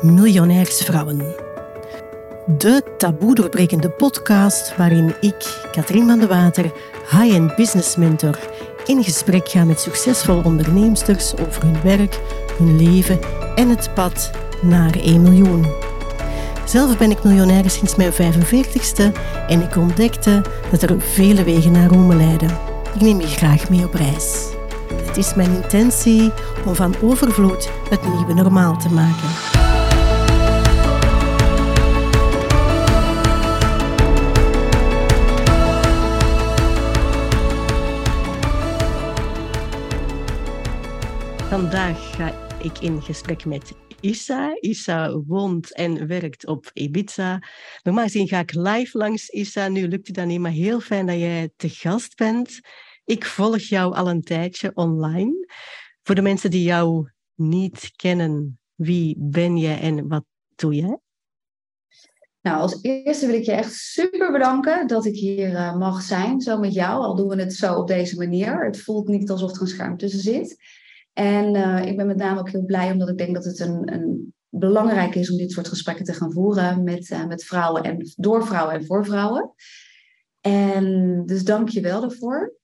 Miljonairsvrouwen. De taboe doorbrekende podcast waarin ik, Katrien van de Water, high-end business mentor, in gesprek ga met succesvolle onderneemsters over hun werk, hun leven en het pad naar 1 miljoen. Zelf ben ik miljonair sinds mijn 45ste en ik ontdekte dat er vele wegen naar Rome leiden. Ik neem je graag mee op reis. Het is mijn intentie om van overvloed het nieuwe normaal te maken. Vandaag ga ik in gesprek met Issa. Issa woont en werkt op Ibiza. Normaal gezien ga ik live langs Issa. Nu lukt het dan niet, maar heel fijn dat jij te gast bent. Ik volg jou al een tijdje online. Voor de mensen die jou niet kennen, wie ben jij en wat doe jij? Nou, als eerste wil ik je echt super bedanken dat ik hier uh, mag zijn, zo met jou. Al doen we het zo op deze manier. Het voelt niet alsof er een scherm tussen zit. En uh, ik ben met name ook heel blij omdat ik denk dat het een, een belangrijk is om dit soort gesprekken te gaan voeren met, uh, met vrouwen en door vrouwen en voor vrouwen. En dus dank je wel daarvoor.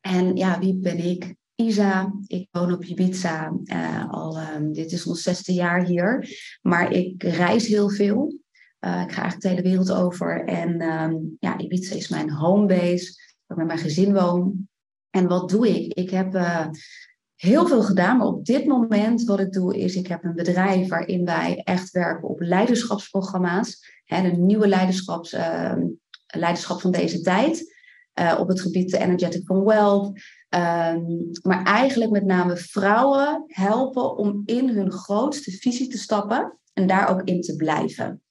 En ja, wie ben ik? Isa, ik woon op Ibiza uh, al, um, dit is ons zesde jaar hier, maar ik reis heel veel. Ik ga eigenlijk de hele wereld over en um, ja, Ibiza is mijn homebase, waar ik met mijn gezin woon. En wat doe ik? Ik heb heel veel gedaan, maar op dit moment wat ik doe is, ik heb een bedrijf waarin wij echt werken op leiderschapsprogramma's, hè, de nieuwe leiderschaps, leiderschap van deze tijd. Uh, op het gebied de energetic from wealth. Um, maar eigenlijk met name vrouwen helpen om in hun grootste visie te stappen en daar ook in te blijven.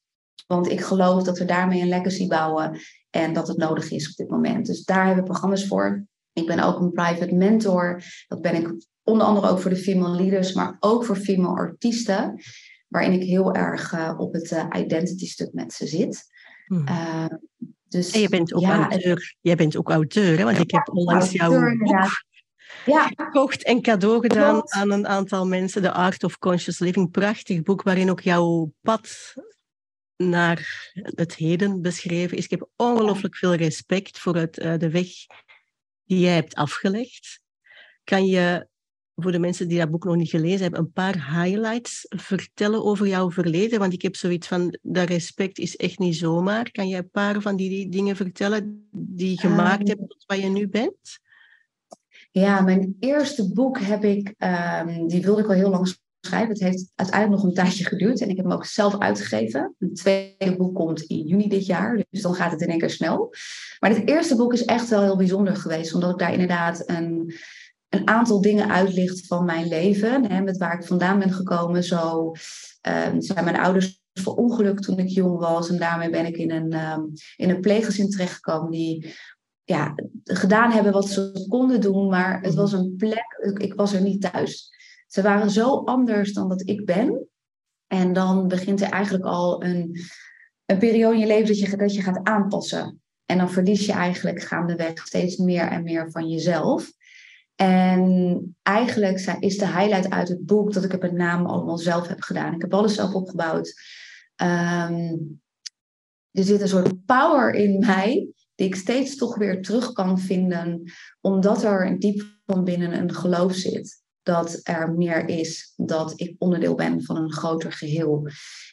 Want ik geloof dat we daarmee een legacy bouwen en dat het nodig is op dit moment. Dus daar hebben we programma's voor. Ik ben ook een private mentor. Dat ben ik onder andere ook voor de female leaders, maar ook voor female artiesten. Waarin ik heel erg uh, op het uh, identity stuk met ze zit. Hmm. Uh, dus, en je bent ook ja, auteur. Jij bent ook auteur, hè? want ik heb onlangs jouw boek ja. gekocht en cadeau gedaan Klopt. aan een aantal mensen. The Art of Conscious Living. Prachtig boek waarin ook jouw pad naar het heden beschreven is. Ik heb ongelooflijk veel respect voor het, uh, de weg die jij hebt afgelegd. Kan je voor de mensen die dat boek nog niet gelezen hebben, een paar highlights vertellen over jouw verleden? Want ik heb zoiets van, dat respect is echt niet zomaar. Kan je een paar van die dingen vertellen die je gemaakt um, hebt tot waar je nu bent? Ja, mijn eerste boek heb ik, um, die wilde ik al heel lang schrijven. Het heeft uiteindelijk nog een tijdje geduurd en ik heb hem ook zelf uitgegeven. Een tweede boek komt in juni dit jaar, dus dan gaat het in één keer snel. Maar het eerste boek is echt wel heel bijzonder geweest, omdat ik daar inderdaad een een aantal dingen uitlicht van mijn leven. Hè, met waar ik vandaan ben gekomen. Zo um, zijn mijn ouders verongelukt toen ik jong was. En daarmee ben ik in een, um, in een pleeggezin terechtgekomen die ja, gedaan hebben wat ze konden doen. Maar het was een plek, ik, ik was er niet thuis. Ze waren zo anders dan dat ik ben. En dan begint er eigenlijk al een, een periode in je leven dat je, dat je gaat aanpassen. En dan verlies je eigenlijk gaandeweg steeds meer en meer van jezelf. En eigenlijk is de highlight uit het boek dat ik het met name allemaal zelf heb gedaan. Ik heb alles zelf opgebouwd. Um, er zit een soort power in mij die ik steeds toch weer terug kan vinden, omdat er diep van binnen een geloof zit dat er meer is, dat ik onderdeel ben van een groter geheel.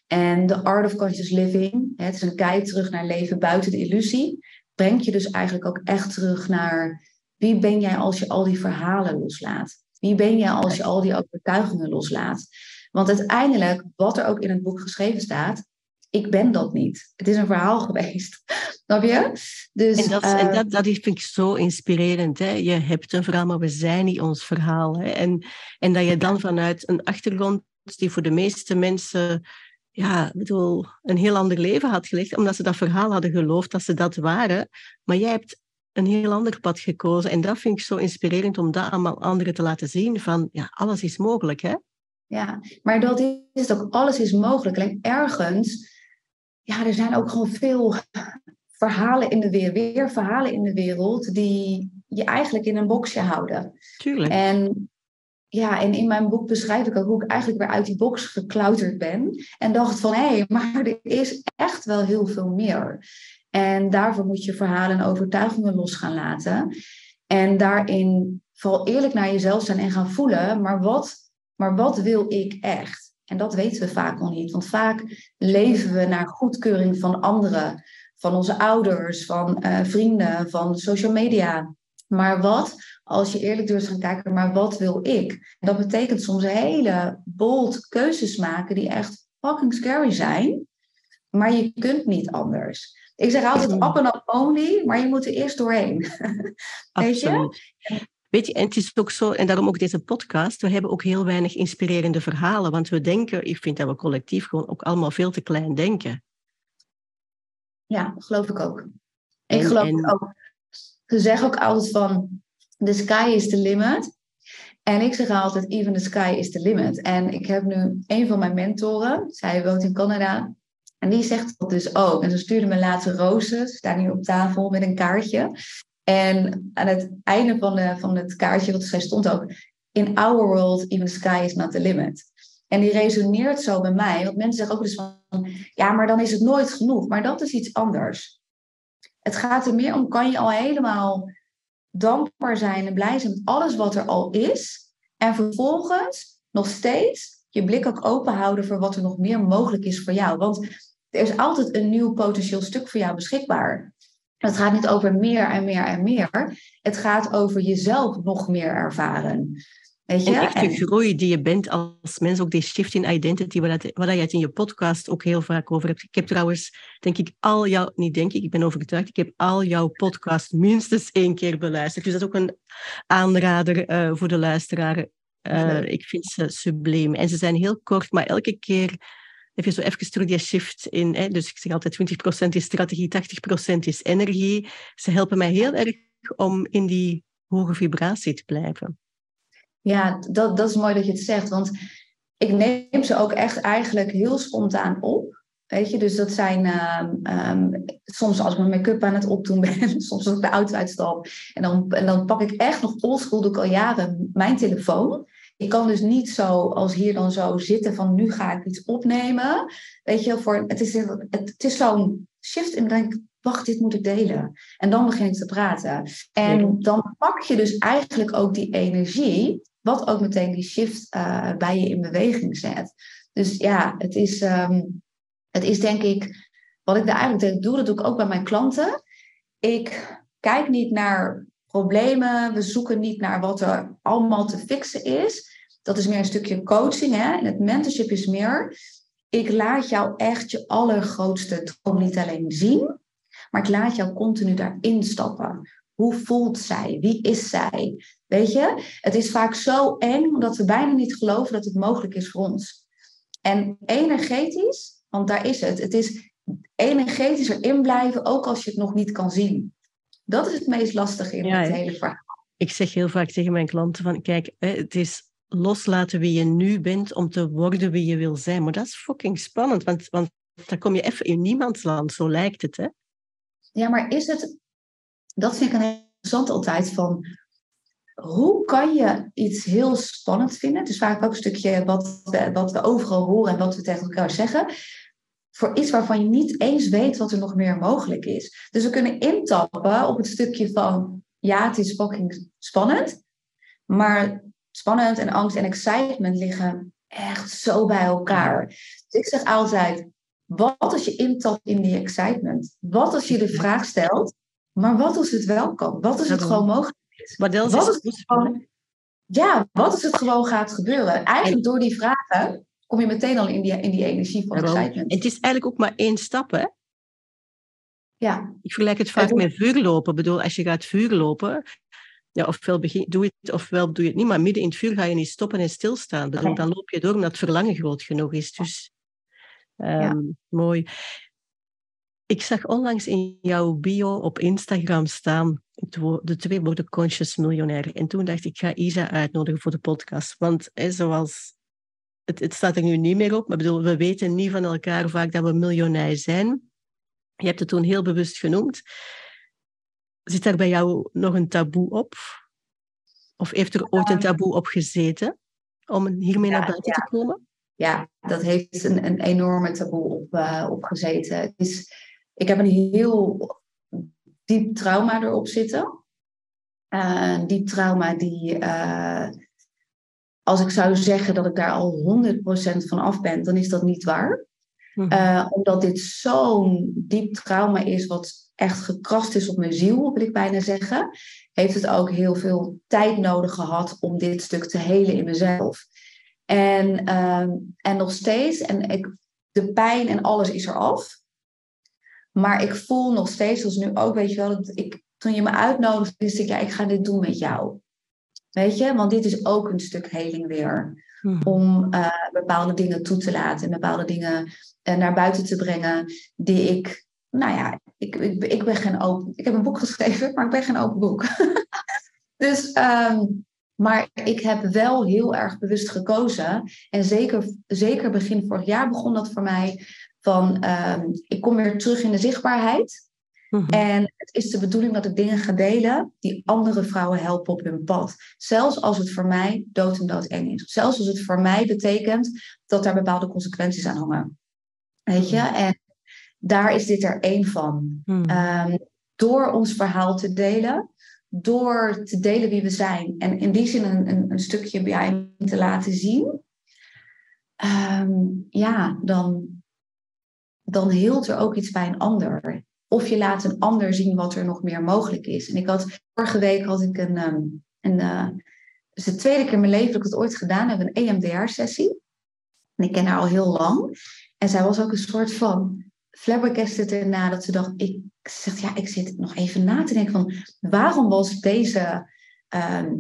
En de Art of Conscious Living, het is een kijk terug naar leven buiten de illusie, brengt je dus eigenlijk ook echt terug naar wie ben jij als je al die verhalen loslaat? Wie ben jij als je al die overtuigingen loslaat? Want uiteindelijk, wat er ook in het boek geschreven staat, ik ben dat niet. Het is een verhaal geweest. Snap je? Dus, en dat, uh, en dat, dat vind ik zo inspirerend. Hè? Je hebt een verhaal, maar we zijn niet ons verhaal. Hè? En, en dat je dan vanuit een achtergrond die voor de meeste mensen ja, bedoel, een heel ander leven had gelegd, omdat ze dat verhaal hadden geloofd dat ze dat waren. Maar jij hebt een heel ander pad gekozen. En dat vind ik zo inspirerend om dat allemaal anderen te laten zien. Van ja, alles is mogelijk, hè? Ja, maar dat is het ook. Alles is mogelijk. Alleen ergens, ja, er zijn ook gewoon veel verhalen in de wereld, weer verhalen in de wereld die je eigenlijk in een boxje houden. Tuurlijk. En ja, en in mijn boek beschrijf ik ook hoe ik eigenlijk weer uit die box geklauterd ben. En dacht van, hé, hey, maar er is echt wel heel veel meer. En daarvoor moet je verhalen en overtuigingen los gaan laten. En daarin vooral eerlijk naar jezelf zijn en gaan voelen. Maar wat, maar wat wil ik echt? En dat weten we vaak nog niet. Want vaak leven we naar goedkeuring van anderen. Van onze ouders, van uh, vrienden, van social media. Maar wat als je eerlijk durft gaan kijken, maar wat wil ik? dat betekent soms hele bold keuzes maken die echt fucking scary zijn. Maar je kunt niet anders. Ik zeg altijd up and up only, maar je moet er eerst doorheen. Weet je? Weet je, en het is ook zo, en daarom ook deze podcast, we hebben ook heel weinig inspirerende verhalen, want we denken, ik vind dat we collectief gewoon ook allemaal veel te klein denken. Ja, geloof ik ook. Ik geloof en... ook. Ze zeggen ook altijd van, the sky is the limit. En ik zeg altijd, even the sky is the limit. En ik heb nu een van mijn mentoren, zij woont in Canada. En die zegt dat dus ook. En ze stuurde me laatste rozen, ze staan hier op tafel met een kaartje. En aan het einde van, van het kaartje, wat zij stond ook, in our world, even sky is not the limit. En die resoneert zo bij mij, want mensen zeggen ook dus van, ja, maar dan is het nooit genoeg. Maar dat is iets anders. Het gaat er meer om, kan je al helemaal dankbaar zijn en blij zijn met alles wat er al is. En vervolgens nog steeds je blik ook open houden voor wat er nog meer mogelijk is voor jou. Want er is altijd een nieuw potentieel stuk voor jou beschikbaar. Het gaat niet over meer en meer en meer. Het gaat over jezelf nog meer ervaren. Weet je? En echt de groei die je bent als mens, ook die shift in identity, waar, dat, waar je het in je podcast ook heel vaak over hebt. Ik heb trouwens, denk ik, al jouw, niet denk ik, ik ben overtuigd, ik heb al jouw podcast minstens één keer beluisterd. Dus dat is ook een aanrader uh, voor de luisteraar. Uh, ik vind ze subliem. En ze zijn heel kort, maar elke keer heb je zo even terug die shift in. Hè? Dus ik zeg altijd 20% is strategie, 80% is energie. Ze helpen mij heel erg om in die hoge vibratie te blijven. Ja, dat, dat is mooi dat je het zegt. Want ik neem ze ook echt eigenlijk heel spontaan op. Weet je, dus dat zijn ehm, ehm, soms als ik mijn make-up aan het opdoen ben, soms als ik de auto uitstap. En dan, en dan pak ik echt nog oldschool, doe ik al jaren, mijn telefoon. Ik kan dus niet zo als hier dan zo zitten van nu ga ik iets opnemen. Weet je, voor, het is, het, het is zo'n shift en dan denk wacht, dit moet ik delen. En dan begin ik te praten. En dan pak je dus eigenlijk ook die energie wat ook meteen die shift uh, bij je in beweging zet. Dus ja, het is, um, het is denk ik, wat ik daar eigenlijk doe, dat doe ik ook bij mijn klanten. Ik kijk niet naar problemen, we zoeken niet naar wat er allemaal te fixen is. Dat is meer een stukje coaching. Hè? En het mentorship is meer, ik laat jou echt je allergrootste droom niet alleen zien, maar ik laat jou continu daarin stappen. Hoe voelt zij? Wie is zij? Weet je, het is vaak zo eng dat we bijna niet geloven dat het mogelijk is voor ons. En energetisch, want daar is het. Het is energetisch erin blijven, ook als je het nog niet kan zien. Dat is het meest lastige in het hele verhaal. Ik zeg heel vaak tegen mijn klanten van, kijk, het is loslaten wie je nu bent om te worden wie je wil zijn. Maar dat is fucking spannend, want, want dan kom je even in niemands land, zo lijkt het, hè? Ja, maar is het... Dat vind ik een interessant altijd, van hoe kan je iets heel spannend vinden? Het is vaak ook een stukje wat we, wat we overal horen en wat we tegen elkaar zeggen. Voor iets waarvan je niet eens weet wat er nog meer mogelijk is. Dus we kunnen intappen op het stukje van, ja, het is fucking spannend. Maar spannend en angst en excitement liggen echt zo bij elkaar. Dus ik zeg altijd, wat als je intapt in die excitement? Wat als je de vraag stelt, maar wat als het wel kan? Wat als het gewoon mogelijk wat is het gewoon, ja, wat als het gewoon gaat gebeuren? Eigenlijk door die vragen kom je meteen al in die, in die energie van excitement. Het is eigenlijk ook maar één stap, hè? Ja. Ik vergelijk het vaak met vuurlopen. Ik bedoel, als je gaat vuurlopen, ja, ofwel begin, doe je het ofwel doe je het niet, maar midden in het vuur ga je niet stoppen en stilstaan. Bedoel, Dan loop je door omdat het verlangen groot genoeg is. Dus um, mooi. Ik zag onlangs in jouw bio op Instagram staan de twee woorden conscious miljonair. En toen dacht ik, ik ga Isa uitnodigen voor de podcast. Want hè, zoals, het, het staat er nu niet meer op, maar bedoel, we weten niet van elkaar vaak dat we miljonair zijn. Je hebt het toen heel bewust genoemd. Zit daar bij jou nog een taboe op? Of heeft er ooit een taboe op gezeten? om hiermee naar buiten te komen? Ja, dat heeft een, een enorme taboe op, uh, opgezeten. Dus ik heb een heel diep trauma erop zitten. Uh, diep trauma die, uh, als ik zou zeggen dat ik daar al 100% van af ben, dan is dat niet waar. Mhm. omdat dit zo'n diep trauma is, wat echt gekrast is op mijn ziel, wil ik bijna zeggen, heeft het ook heel veel tijd nodig gehad om dit stuk te helen in mezelf. En, uh, en nog steeds, en ik, de pijn en alles is er af. Maar ik voel nog steeds, zoals nu ook, weet je wel, dat ik, toen je me uitnodigde, wist ik, ja, ik ga dit doen met jou. Weet je, want dit is ook een stuk heling weer. Hmm. Om uh, bepaalde dingen toe te laten en bepaalde dingen uh, naar buiten te brengen die ik, nou ja, ik, ik, ik ben geen open. Ik heb een boek geschreven, maar ik ben geen open boek. dus um, maar ik heb wel heel erg bewust gekozen. En zeker, zeker begin vorig jaar begon dat voor mij. Van uh, ik kom weer terug in de zichtbaarheid. Mhm. En het is de bedoeling dat ik dingen ga delen die andere vrouwen helpen op hun pad. Zelfs als het voor mij dood en dood eng is. Zelfs als het voor mij betekent dat daar bepaalde consequenties aan hangen. Weet je? Mhm. En daar is dit er één van. Mhm. Ehm, door ons verhaal te delen, door te delen wie we zijn en in die zin een, een, een stukje bij te laten zien, ehm, ja, dan, dan heelt er ook iets bij een ander. Of je laat een ander zien wat er nog meer mogelijk is. En ik had vorige week had ik een, um, een uh, is de tweede keer in mijn leven dat ik het ooit gedaan heb, een EMDR-sessie. En ik ken haar al heel lang. En zij was ook een soort van flabbergasted erna dat ze dacht, ik zeg, ja, ik zit nog even na te denken van waarom was deze ehm,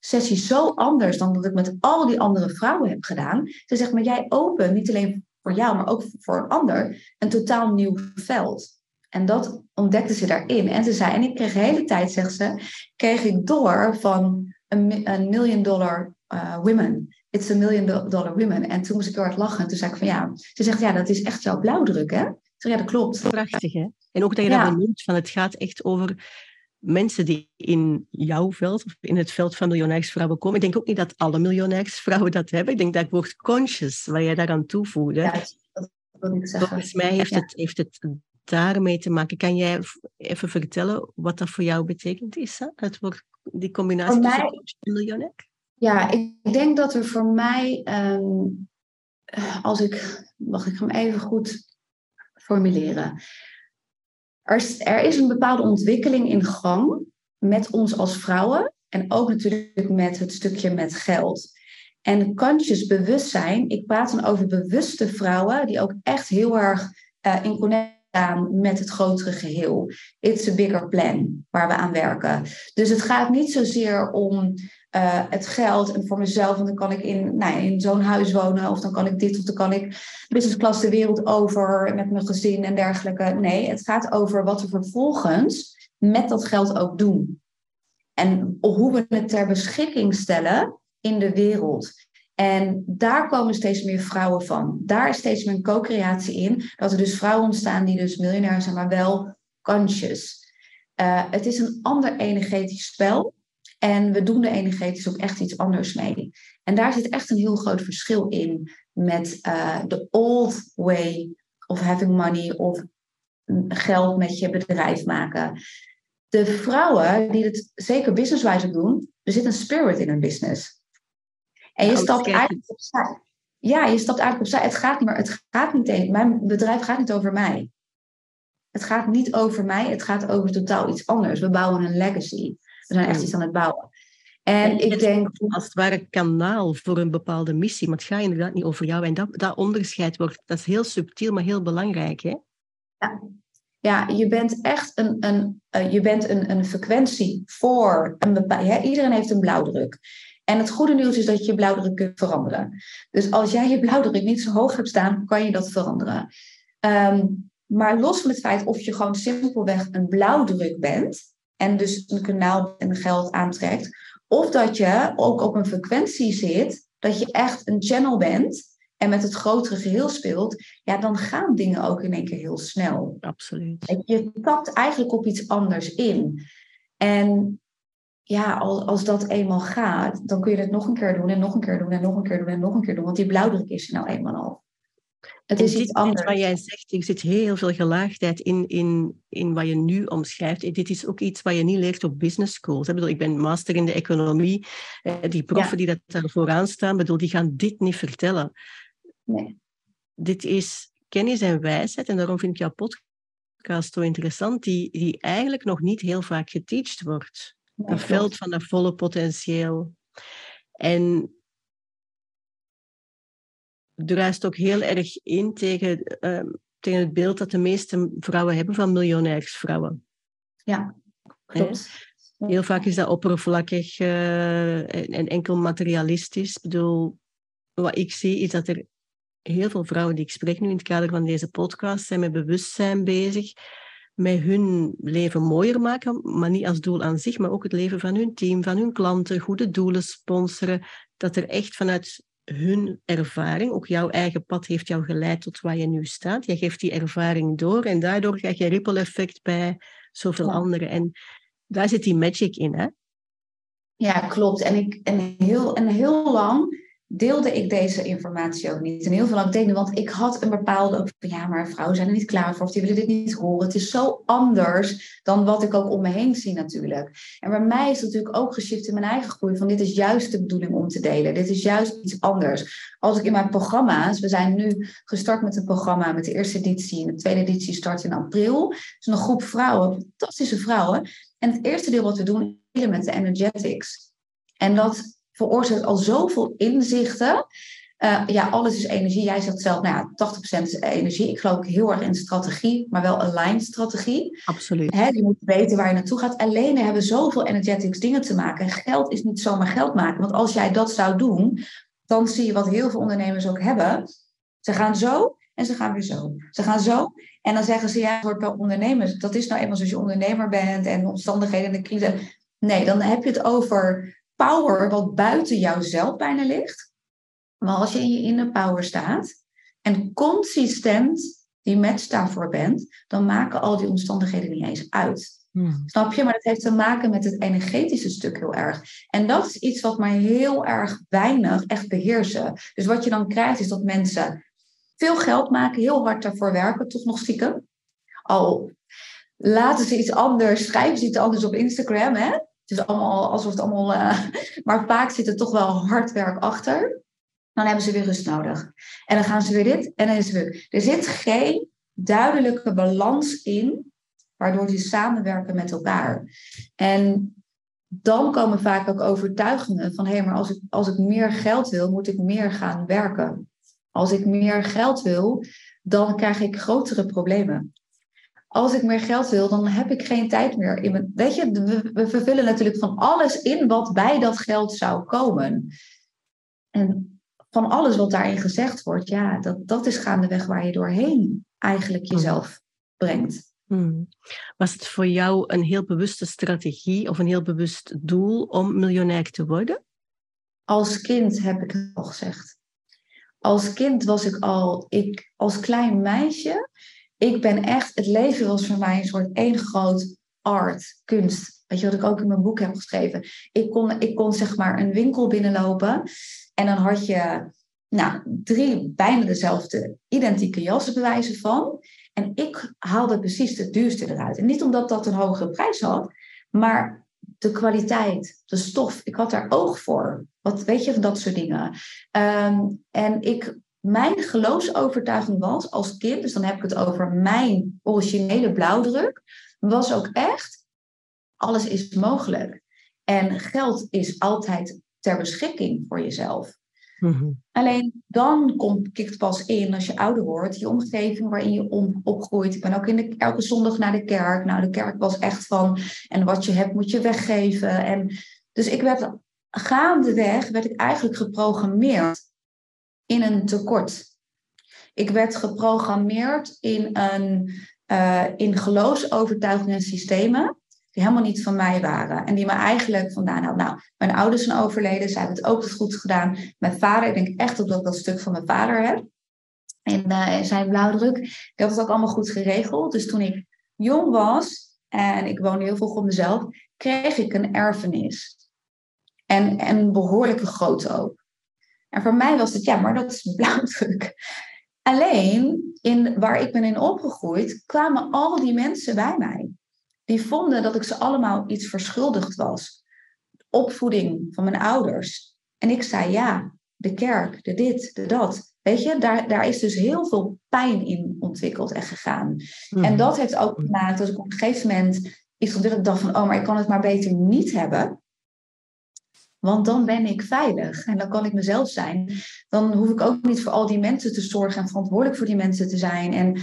sessie zo anders dan dat ik met al die andere vrouwen heb gedaan. Ze zegt, maar jij opent niet alleen voor jou, maar ook voor een ander een totaal nieuw veld. En dat ontdekte ze daarin. En ze zei, en ik kreeg de hele tijd, zegt ze, kreeg ik door van een, een million dollar uh, women. It's a million dollar women. En toen moest ik heel hard lachen. En toen zei ik van ja, ze zegt ja, dat is echt jouw blauwdruk hè ja, dat klopt. Prachtig, hè? En ook dat je dat benoemt, van het gaat echt over mensen die in jouw veld of in het veld van miljonairsvrouwen komen. Ik denk ook niet dat alle miljonairsvrouwen dat hebben. Ik denk dat het woord conscious, wat jij daaraan toevoegde. Ja, dat wil ik zeggen. Volgens mij heeft, het, heeft het daarmee te maken. Kan jij even vertellen wat dat voor jou betekent is? Het woord, die combinatie tussen coach en miljonair? Ja, ik denk dat er voor mij, ehm, als ik, wacht, ik ga hem even goed formuleren. Er is, er is een bepaalde ontwikkeling in gang met ons als vrouwen en ook natuurlijk met het stukje met geld. En kantjes bewustzijn, ik praat dan over bewuste vrouwen die ook echt heel erg uh, in connectie met het grotere geheel. It's a bigger plan waar we aan werken. Dus het gaat niet zozeer om uh, het geld en voor mezelf, want dan kan ik in, nou, in zo'n huis wonen, of dan kan ik dit, of dan kan ik business class de wereld over met mijn gezin en dergelijke. Nee, het gaat over wat we vervolgens met dat geld ook doen. En hoe we het ter beschikking stellen in de wereld. En daar komen steeds meer vrouwen van. Daar is steeds meer co-creatie in. Dat er dus vrouwen ontstaan die dus miljonair zijn, maar wel conscious. Uh, het is een ander energetisch spel. En we doen er energetisch ook echt iets anders mee. En daar zit echt een heel groot verschil in met uh, de old way of having money of geld met je bedrijf maken. De vrouwen die het zeker businesswise doen, er zit een spirit in hun business. En je stapt eigenlijk opzij. Ja, je stapt eigenlijk opzij. Het gaat, maar het gaat niet tegen. Mijn bedrijf gaat niet over mij. Het gaat niet over mij, het gaat over totaal iets anders. We bouwen een legacy. We zijn echt iets aan het bouwen. En, ik denk... Als het ware kanaal voor een bepaalde missie, maar het gaat inderdaad niet over jou. En dat, dat onderscheid wordt, dat is heel subtiel, maar heel belangrijk. Hè? Ja. ja, je bent echt een, een, uh, je bent een, een frequentie voor een bepaalde... Iedereen heeft een blauwdruk. En het goede nieuws is dat je je blauwdruk kunt veranderen. Dus als jij je blauwdruk niet zo hoog hebt staan, kan je dat veranderen. Um, maar los van het feit of je gewoon simpelweg een blauwdruk bent, en dus een kanaal en geld aantrekt. Of dat je ook op een frequentie zit, dat je echt een channel bent en met het grotere geheel speelt, ja, dan gaan dingen ook in één keer heel snel. Absoluut. Je tapt eigenlijk op iets anders in. En ja, als, als dat eenmaal gaat, dan kun je het nog een keer doen en nog een keer doen en nog een keer doen en nog een keer doen. Want die blauwdruk is er nou eenmaal al. Het is iets anders. Wat jij zegt, er zit heel veel gelaagdheid in, in, in wat je nu omschrijft. Dit is ook iets wat je niet leert op business schools. Ik, bedoel, ik ben master in de economie. Eh, die proffen die dat daar vooraan staan, bedoel, die gaan dit niet vertellen. Nee. Dit is kennis en wijsheid. En daarom vind ik jouw podcast zo interessant, die, die eigenlijk nog niet heel vaak geteacht wordt. Dat veld van dat volle potentieel. En druist ook heel erg in tegen, ehm, tegen het beeld dat de meeste vrouwen hebben van miljonairsvrouwen. Ja, klopt. Heel vaak is dat oppervlakkig uh, en, enkel materialistisch. Ik bedoel, wat ik zie is dat er heel veel vrouwen die ik spreek nu in het kader van deze podcast zijn met bewustzijn bezig, met hun leven mooier maken, maar niet als doel aan zich, maar ook het leven van hun team, van hun klanten, goede doelen sponsoren, dat er echt vanuit hun ervaring, ook jouw eigen pad heeft jou geleid tot waar je nu staat. Je geeft die ervaring door en daardoor krijg je ripple effect bij zoveel anderen. En daar zit die magic in, hè? Ja, klopt. En, ik, en, heel, en heel lang deelde ik deze informatie ook niet. En heel veel lang deed want ik had een bepaalde... Ja, maar vrouwen zijn er niet klaar voor of die willen dit niet horen. Het is zo anders dan wat ik ook om me heen zie natuurlijk. En bij mij is het natuurlijk ook geschift in mijn eigen groei van dit is juist de bedoeling om te delen. Dit is juist iets anders. Als ik in mijn programma's... We zijn nu gestart met een programma met de eerste editie. En de tweede editie start in april. Het is een groep vrouwen, fantastische vrouwen. En het eerste deel wat we doen, is met de energetics. En dat veroorzaakt al zoveel inzichten. Uh, ja, alles is energie. Jij zegt zelf, nou ja, 80% is energie. Ik geloof heel erg in strategie, maar wel aligned strategie. Absoluut. Hè, je moet weten waar je naartoe gaat. Alleen hebben zoveel energetics dingen te maken. En geld is niet zomaar geld maken. Want als jij dat zou doen, dan zie je wat heel veel ondernemers ook hebben. Ze gaan zo en ze gaan weer zo. Ze gaan zo en dan zeggen ze, ja, het wordt wel ondernemers. Dat is nou eenmaal zoals je ondernemer bent en omstandigheden en de crisis. Nee, dan heb je het over power wat buiten jouzelf bijna ligt. Maar als je in je inner power staat en consistent die match daarvoor bent, dan maken al die omstandigheden niet eens uit. Hmm. Snap je? Maar dat heeft te maken met het energetische stuk heel erg. En dat is iets wat mij heel erg weinig echt beheersen. Dus wat je dan krijgt is dat mensen veel geld maken, heel hard daarvoor werken, toch nog stiekem. Al laten ze iets anders, schrijven ze iets anders op Instagram, hè? Het is allemaal alsof het allemaal. Uh, maar vaak zit er toch wel hard werk achter. Dan hebben ze weer rust nodig. En dan gaan ze weer dit en dan is het weer. Er zit geen duidelijke balans in, waardoor ze samenwerken met elkaar. En dan komen vaak ook overtuigingen van hé, hey, maar als ik, als ik meer geld wil, moet ik meer gaan werken. Als ik meer geld wil, dan krijg ik grotere problemen als ik meer geld wil, dan heb ik geen tijd meer in mijn. Weet je, we, we vervullen natuurlijk van alles in wat bij dat geld zou komen. En van alles wat daarin gezegd wordt, ja, dat, dat is gaandeweg waar je doorheen eigenlijk hmm. jezelf brengt. Hmm. Was het voor jou een heel bewuste strategie of een heel bewust doel om miljonair te worden? Als kind heb ik het al gezegd. Als kind was ik al, ik, als klein meisje, ik ben echt, het leven was voor mij een soort één groot art, kunst. Weet je wat ik ook in mijn boek heb geschreven? Ik kon, ik kon zeg maar een winkel binnenlopen en dan had je nou, drie bijna dezelfde identieke jassen bewijzen van. En ik haalde precies de duurste eruit. En niet omdat dat een hogere prijs had, maar de kwaliteit, de stof. Ik had daar oog voor. Wat weet je van dat soort dingen. Ehm, en ik mijn geloofsovertuiging was als kind, dus dan heb ik het over mijn originele blauwdruk, was ook echt, alles is mogelijk. En geld is altijd ter beschikking voor jezelf. Mhm. Alleen dan komt, kikt pas in als je ouder wordt, je omgeving waarin je om, opgroeit. Ik ben ook in de, elke zondag naar de kerk. Nou, de kerk was echt van, en wat je hebt moet je weggeven. En, dus ik werd gaandeweg, werd ik eigenlijk geprogrammeerd in een tekort. Ik werd geprogrammeerd in, een, uh, in geloofsovertuigingen en systemen die helemaal niet van mij waren. En die me eigenlijk vandaan hadden. Nou, mijn ouders zijn overleden, zij hebben het ook goed gedaan. Mijn vader, ik denk echt dat ik dat stuk van mijn vader heb. En uh, zijn blauwdruk. Ik had het ook allemaal goed geregeld. Dus toen ik jong was en ik woonde heel veel op mezelf, kreeg ik een erfenis. En, en een behoorlijke grootte ook. En voor mij was het, ja, maar dat is blauwdruk. Alleen, in, waar ik ben in opgegroeid, kwamen al die mensen bij mij. Die vonden dat ik ze allemaal iets verschuldigd was. Opvoeding van mijn ouders. En ik zei ja, de kerk, de dit, de dat. Weet je, daar, daar is dus heel veel pijn in ontwikkeld en gegaan. En mhm. dat heeft ook gemaakt dat ik op een gegeven moment iets ontwikkeld dacht van, oh, maar ik kan het maar beter niet hebben. Want dan ben ik veilig en dan kan ik mezelf zijn. Dan hoef ik ook niet voor al die mensen te zorgen en verantwoordelijk voor die mensen te zijn. En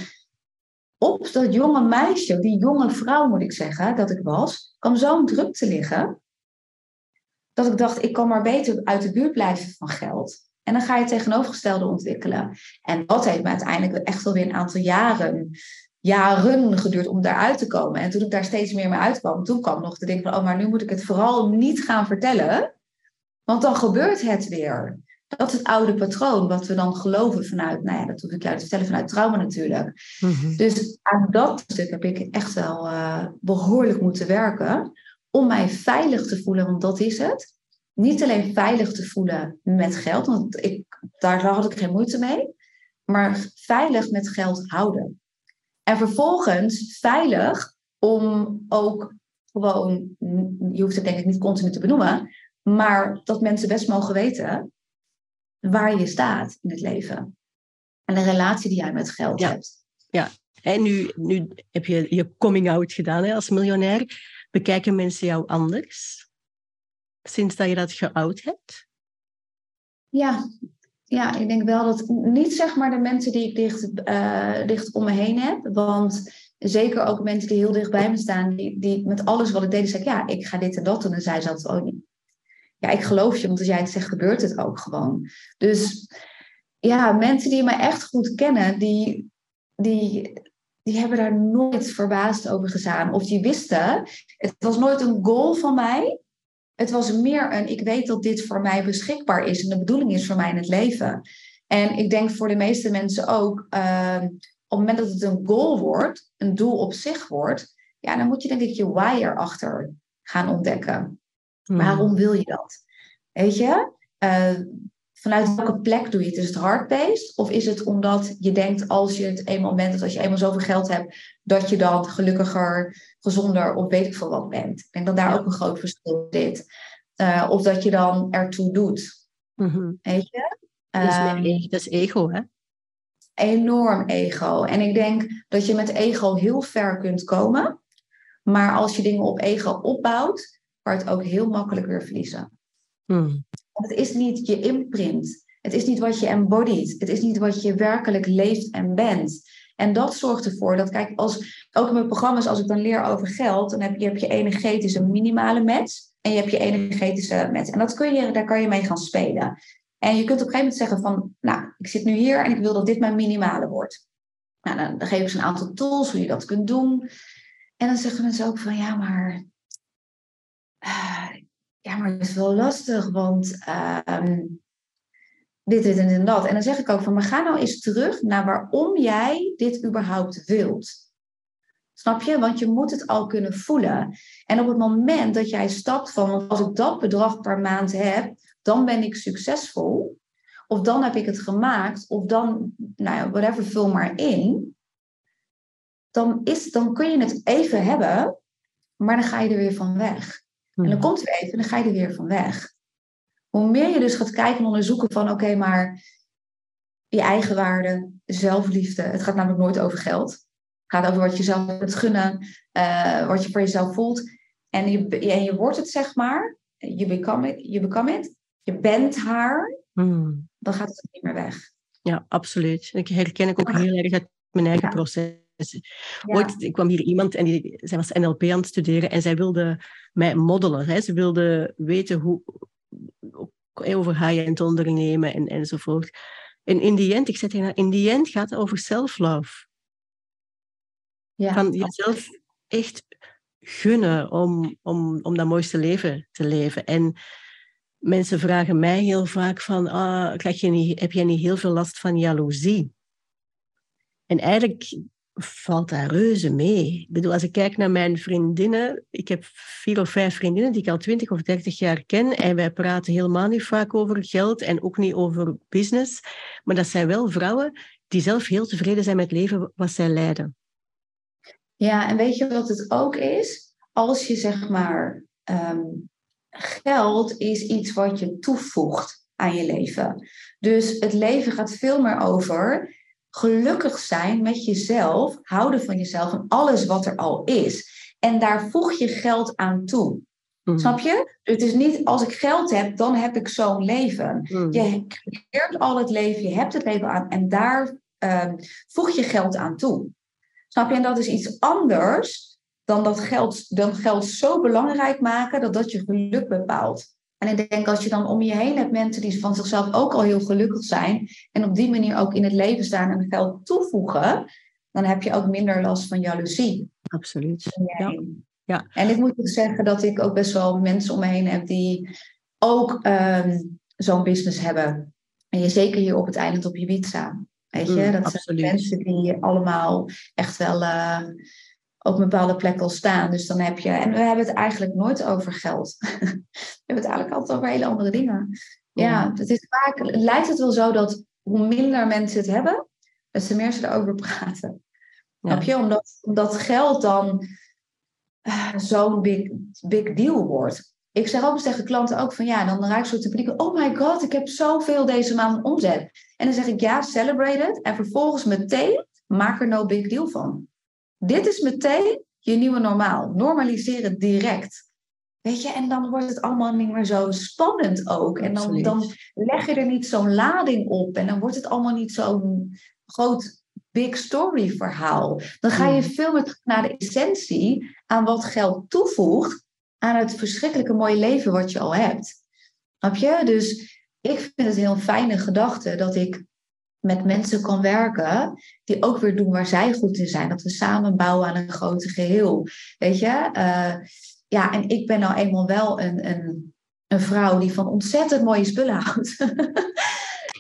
op dat jonge meisje, die jonge vrouw moet ik zeggen, dat ik was, kwam zo'n druk te liggen. Dat ik dacht, ik kan maar beter uit de buurt blijven van geld. En dan ga je het tegenovergestelde ontwikkelen. En dat heeft me uiteindelijk echt wel weer een aantal jaren, jaren geduurd om daaruit te komen. En toen ik daar steeds meer mee uitkwam, toen kwam nog de ding van, oh, maar nu moet ik het vooral niet gaan vertellen. Want dan gebeurt het weer. Dat is het oude patroon, wat we dan geloven vanuit, nou ja, dat hoef ik jou te vertellen, vanuit trauma natuurlijk. Mhm. Dus aan dat stuk heb ik echt wel uh, behoorlijk moeten werken om mij veilig te voelen, want dat is het. Niet alleen veilig te voelen met geld, want ik, daar had ik geen moeite mee, maar veilig met geld houden. En vervolgens veilig om ook gewoon, je hoeft het denk ik niet continu te benoemen, maar dat mensen best mogen weten waar je staat in het leven. En de relatie die jij met geld hebt. Ja, en nu, nu heb je je coming out gedaan hè, als miljonair. Bekijken mensen jou anders? Sinds dat je dat geout hebt? Ja, ja, ik denk wel dat niet zeg maar de mensen die ik dicht, uh, dicht om me heen heb. Want zeker ook mensen die heel dicht bij me staan, die, die met alles wat ik deed, zeggen ja, ik ga dit en dat doen. En zij zat niet ja, ik geloof je, want als jij het zegt, gebeurt het ook gewoon. Dus ja, mensen die me echt goed kennen, die, die, die hebben daar nooit verbaasd over gedaan. Of die wisten, het was nooit een goal van mij. Het was meer een, ik weet dat dit voor mij beschikbaar is en de bedoeling is voor mij in het leven. En ik denk voor de meeste mensen ook, uh, op het moment dat het een goal wordt, een doel op zich wordt, ja, dan moet je denk ik je why erachter gaan ontdekken. Hmm. Waarom wil je dat? Weet je? Uh, vanuit welke plek doe je het? Is het hard-based? Of is het omdat je denkt als je het eenmaal bent, dat als je eenmaal zoveel geld hebt, dat je dan gelukkiger, gezonder of weet ik veel wat bent? Ik denk dat daar ook een groot verschil zit. Uh, of dat je dan ertoe doet. Mm Weet je? is um, dat is ego, hè? Enorm ego. En ik denk dat je met ego heel ver kunt komen. Maar als je dingen op ego opbouwt, kan het ook heel makkelijk weer verliezen. Hmm. het is niet je imprint. Het is niet wat je embodied. Het is niet wat je werkelijk leeft en bent. En dat zorgt ervoor dat, kijk, als, ook in mijn programma's, als ik dan leer over geld, dan heb je, heb je energetische minimale match en je hebt je energetische match. En dat kun je, daar kan je mee gaan spelen. En je kunt op een gegeven moment zeggen van, nou, ik zit nu hier en ik wil dat dit mijn minimale wordt. Nou, dan, dan geef ik ze een aantal tools hoe je dat kunt doen. En dan zeggen mensen ook van, ja, maar uh, ja, maar het is wel lastig, want uh, dit, dit en dat. En dan zeg ik ook van, maar ga nou eens terug naar waarom jij dit überhaupt wilt. Snap je? Want je moet het al kunnen voelen. En op het moment dat jij stapt van, als ik dat bedrag per maand heb, dan ben ik succesvol. Of dan heb ik het gemaakt, of dan, nou ja, whatever, vul maar in. Dan, is, dan kun je het even hebben, maar dan ga je er weer van weg. En dan hmm. komt er even en dan ga je er weer van weg. Hoe meer je dus gaat kijken en onderzoeken van oké, maar je eigen waarde, zelfliefde. Het gaat namelijk nooit over geld. Het gaat over wat je zelf kunt gunnen, uh, wat je voor jezelf voelt. En je, en je wordt het, zeg maar. Je become it, je become it. Je bent haar. Hmm. Dan gaat het niet meer weg. Ja, absoluut. Ik herken ik ook heel erg uit mijn eigen proces. Ooit ik kwam hier iemand en die, zij was NLP aan het studeren en zij wilde mij moddelen. Hè. Ze wilde weten hoe, over high-end ondernemen en, enzovoort. En in die end, ik zei tegen haar, in die end gaat het over self-love. Ja, Van jezelf echt gunnen om, om, om dat mooiste leven te leven. En mensen vragen mij heel vaak van, ah, krijg je niet, heb jij niet heel veel last van jaloezie? En eigenlijk valt daar reuze mee. Ik bedoel, als ik kijk naar mijn vriendinnen, ik heb vier of vijf vriendinnen die ik al twintig of dertig jaar ken en wij praten helemaal niet vaak over geld en ook niet over business, maar dat zijn wel vrouwen die zelf heel tevreden zijn met het leven wat zij leiden. Ja, en weet je wat het ook is? Als je zeg maar, ehm, geld is iets wat je toevoegt aan je leven. Dus het leven gaat veel meer over gelukkig zijn met jezelf, houden van jezelf en alles wat er al is. En daar voeg je geld aan toe. Mm. Snap je? Het is niet als ik geld heb, dan heb ik zo'n leven. Mm. Je creëert al het leven, je hebt het leven aan en daar uh, voeg je geld aan toe. Snap je? En dat is iets anders dan dat geld, dan geld zo belangrijk maken dat dat je geluk bepaalt. En ik denk als je dan om je heen hebt mensen die van zichzelf ook al heel gelukkig zijn en op die manier ook in het leven staan en geld toevoegen, dan heb je ook minder last van jaloezie. Absoluut. Ja. ja. En ik moet ook zeggen dat ik ook best wel mensen om me heen heb die ook ehm, zo'n business hebben. En je zeker hier op het eiland op Ibiza. Weet je, mm, dat zijn mensen die allemaal echt wel uh, op een bepaalde plek al staan. Dus dan heb je, en we hebben het eigenlijk nooit over geld. we hebben het eigenlijk altijd over hele andere dingen. Ja, het is vaak, lijkt het wel zo dat hoe minder mensen het hebben, des te meer ze erover praten. Ja. Snap je? Omdat, omdat geld dan uh, zo'n big, big deal wordt. Ik zeg ook tegen klanten ook van ja, dan raak ik zo te panieken. Oh my god, ik heb zoveel deze maand omzet. En dan zeg ik ja, celebrate it. En vervolgens meteen maak er no big deal van. Dit is meteen je nieuwe normaal. Normaliseer het direct. Weet je, en dan wordt het allemaal niet meer zo spannend ook. En dan, dan leg je er niet zo'n lading op. En dan wordt het allemaal niet zo'n groot big story verhaal. Dan ga je hmm. veel meer terug naar de essentie aan wat geld toevoegt aan het verschrikkelijke mooie leven wat je al hebt. Snap je? Dus ik vind het een heel fijne gedachte dat ik met mensen kan werken die ook weer doen waar zij goed in zijn. Dat we samen bouwen aan een groter geheel. Weet je? Uh, ja, en ik ben nou eenmaal wel een, een, een vrouw die van ontzettend mooie spullen houdt.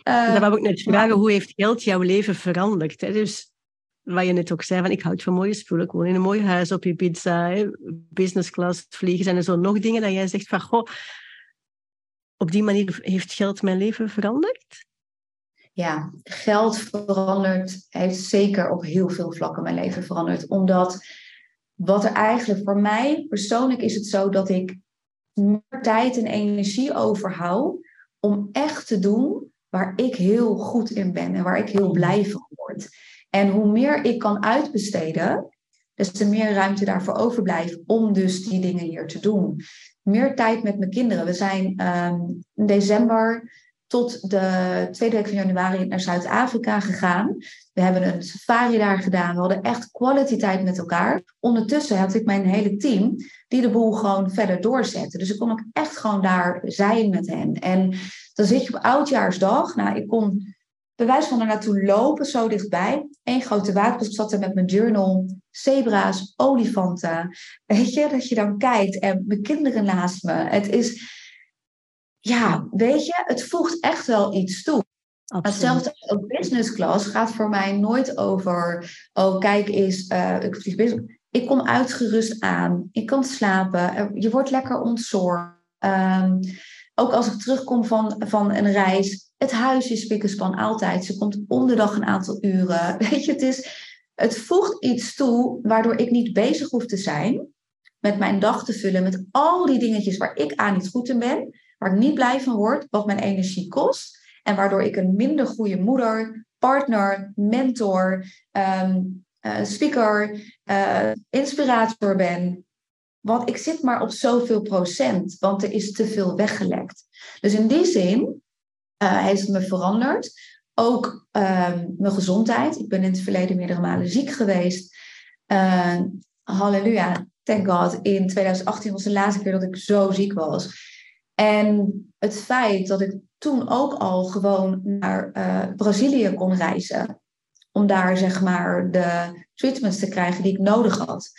uh, Dan wou ik net vragen, hoe heeft geld jouw leven veranderd? Hè? Dus wat je net ook zei, van ik houd van mooie spullen. Ik woon in een mooi huis op je pizza, business class vliegen. Zijn er zo nog dingen dat jij zegt van, goh, op die manier heeft geld mijn leven veranderd? Ja, geld verandert, heeft zeker op heel veel vlakken mijn leven veranderd. Omdat wat er eigenlijk voor mij persoonlijk is het zo dat ik meer tijd en energie overhoud om echt te doen waar ik heel goed in ben en waar ik heel blij van word. En hoe meer ik kan uitbesteden, des te meer ruimte daarvoor overblijft om dus die dingen hier te doen. Meer tijd met mijn kinderen. We zijn um, in december tot de tweede week van januari naar Zuid-Afrika gegaan. We hebben een safari daar gedaan. We hadden echt quality tijd met elkaar. Ondertussen had ik mijn hele team die de boel gewoon verder doorzetten. Dus ik kon ook echt gewoon daar zijn met hen. En dan zit je op oudjaarsdag. Nou, ik kon bewijs van er naartoe lopen, zo dichtbij. Eén grote waterpas. Ik zat er met mijn journal, zebra's, olifanten. Weet je, dat je dan kijkt en mijn kinderen naast me. Het is, ja, weet je, het voegt echt wel iets toe. Hetzelfde ook business class gaat voor mij nooit over, oh kijk eens, uh, ik vlieg business. Ik kom uitgerust aan, ik kan slapen, je wordt lekker ontzorgd. Um, ook als ik terugkom van, van een reis, het huis is spikkenspan altijd. Ze komt om de dag een aantal uren. Weet je, het, is, het voegt iets toe waardoor ik niet bezig hoef te zijn met mijn dag te vullen met al die dingetjes waar ik aan niet goed in ben, waar ik niet blij van word, wat mijn energie kost. En waardoor ik een minder goede moeder, partner, mentor, ehm, eh, speaker, uh, inspirator ben. Want ik zit maar op zoveel procent, want er is te veel weggelekt. Dus in die zin uh, heeft het me veranderd. Ook ehm, mijn gezondheid. Ik ben in het verleden meerdere malen ziek geweest. Halleluja, thank God. In 2018 was de laatste keer dat ik zo ziek was. En het feit dat ik toen ook al gewoon naar uh, Brazilië kon reizen. Om daar zeg maar de treatments te krijgen die ik nodig had.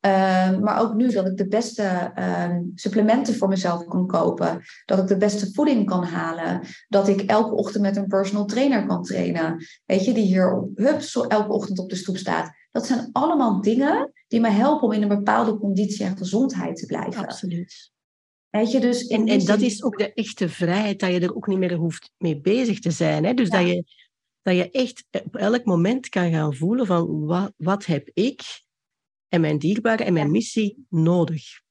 Ehm, maar ook nu dat ik de beste ehm, supplementen voor mezelf kan kopen. Dat ik de beste voeding kan halen. Dat ik elke ochtend met een personal trainer kan trainen. Weet je, die hier op hups elke ochtend op de stoep staat. Dat zijn allemaal dingen die me helpen om in een bepaalde conditie en gezondheid te blijven. Absoluut. Weet je, dus en, en dat is ook de echte vrijheid, dat je er ook niet meer hoeft mee bezig te zijn. Hè? Dus dat, je, dat je echt op elk moment kan gaan voelen van wat, wat heb ik en mijn dierbare en mijn missie nodig.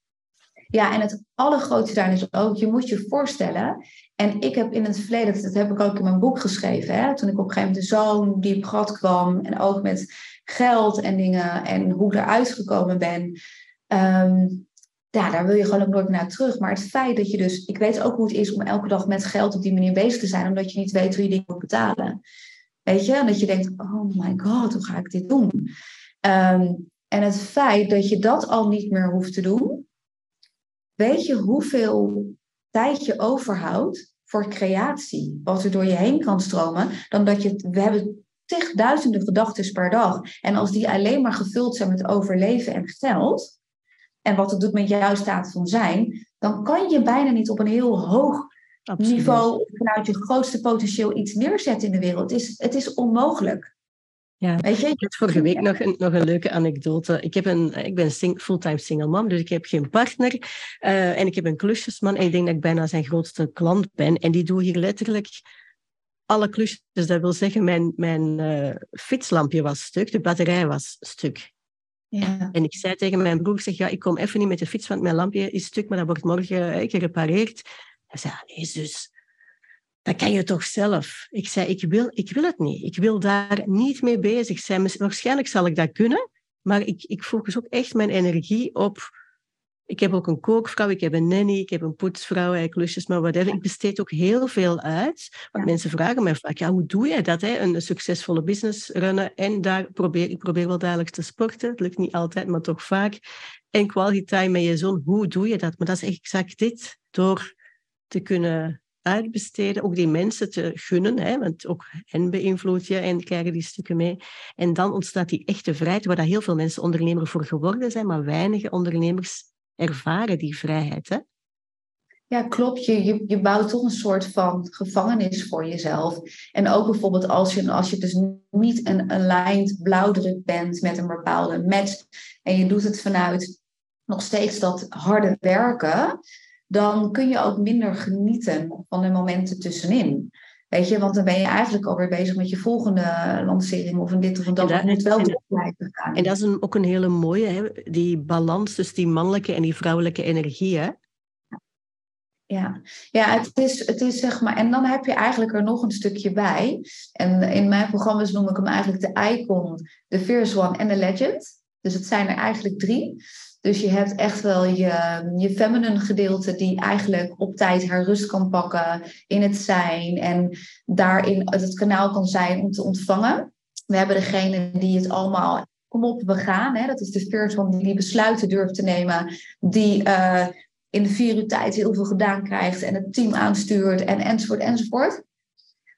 Ja, en het allergrootste daarin is ook, je moet je voorstellen, en ik heb in het verleden, dat heb ik ook in mijn boek geschreven, hè, toen ik op een gegeven moment zo'n diep gat kwam, en ook met geld en dingen, en hoe ik eruit gekomen ben, ehm, ja, daar wil je gewoon ook nooit naar terug. Maar het feit dat je dus, ik weet ook hoe het is om elke dag met geld op die manier bezig te zijn, omdat je niet weet hoe je dingen moet betalen. Weet je, en dat je denkt, oh my god, hoe ga ik dit doen? Ehm, en het feit dat je dat al niet meer hoeft te doen, weet je hoeveel tijd je overhoudt voor creatie, wat er door je heen kan stromen, dan dat je, we hebben tigduizenden gedachten per dag. En als die alleen maar gevuld zijn met overleven en geld, en wat het doet met jouw staat van zijn, dan kan je bijna niet op een heel hoog niveau vanuit je grootste potentieel iets neerzetten in de wereld. Het is, het is onmogelijk. Ja, Weet je? ik had vorige week nog een, nog een leuke anekdote. Ik, heb een, ik ben sing, fulltime single mom, dus ik heb geen partner. Uh, en ik heb een klusjesman en ik denk dat ik bijna zijn grootste klant ben. En die doet hier letterlijk alle klusjes. Dus dat wil zeggen, mijn, mijn uh, fietslampje was stuk, de batterij was stuk. En ik zei tegen mijn broer, zeg, ja, ik kom even niet met de fiets, want mijn lampje is stuk, maar dat wordt morgen uh, gerepareerd. Hij zei, nee zus, dat kan je toch zelf? Ik zei, ik wil, ik wil het niet. Ik wil daar niet mee bezig zijn. Waarschijnlijk zal ik dat kunnen, maar ik, ik focus ook echt mijn energie op... Ik heb ook een kookvrouw, ik heb een nanny, ik heb een poetsvrouw, ik klusjes, maar whatever. Ik besteed ook heel veel uit. Want mensen vragen mij vaak, ja, hoe doe jij dat? Hè? Een succesvolle business runnen en daar probeer ik probeer wel dagelijks te sporten. Het lukt niet altijd, maar toch vaak. En quality time met je zoon, hoe doe je dat? Maar dat is exact dit. Door te kunnen uitbesteden, ook die mensen te gunnen, hè, want ook hen beïnvloed je en krijgen die stukken mee. En dan ontstaat die echte vrijheid, waar dat heel veel mensen ondernemer voor geworden zijn, maar weinige ondernemers ervaren die vrijheid. Hè? Ja, klopt. Je, je, je bouwt toch een soort van gevangenis voor jezelf. En ook bijvoorbeeld als je, als je dus niet een aligned blauwdruk bent met een bepaalde match en je doet het vanuit nog steeds dat harde werken, dan kun je ook minder genieten van de momenten tussenin. Weet je, want dan ben je eigenlijk alweer bezig met je volgende lancering of een dit of een dat. moet wel gaan. En dat is een, ook een hele mooie, hè? die balans tussen die mannelijke en die vrouwelijke energie. Hè? Ja, ja het, is, het is zeg maar. En dan heb je eigenlijk er nog een stukje bij. En in mijn programma's noem ik hem eigenlijk de icon, de Fierce One en de Legend. Dus het zijn er eigenlijk drie. Dus je hebt echt wel je, je feminine gedeelte die eigenlijk op tijd haar rust kan pakken in het zijn en daarin het kanaal kan zijn om te ontvangen. We hebben degene die het allemaal, kom op, we gaan. Hè? Dat is de spiritual die die besluiten durft te nemen, die uh, in de vier uur tijd heel veel gedaan krijgt en het team aanstuurt en enzovoort enzovoort.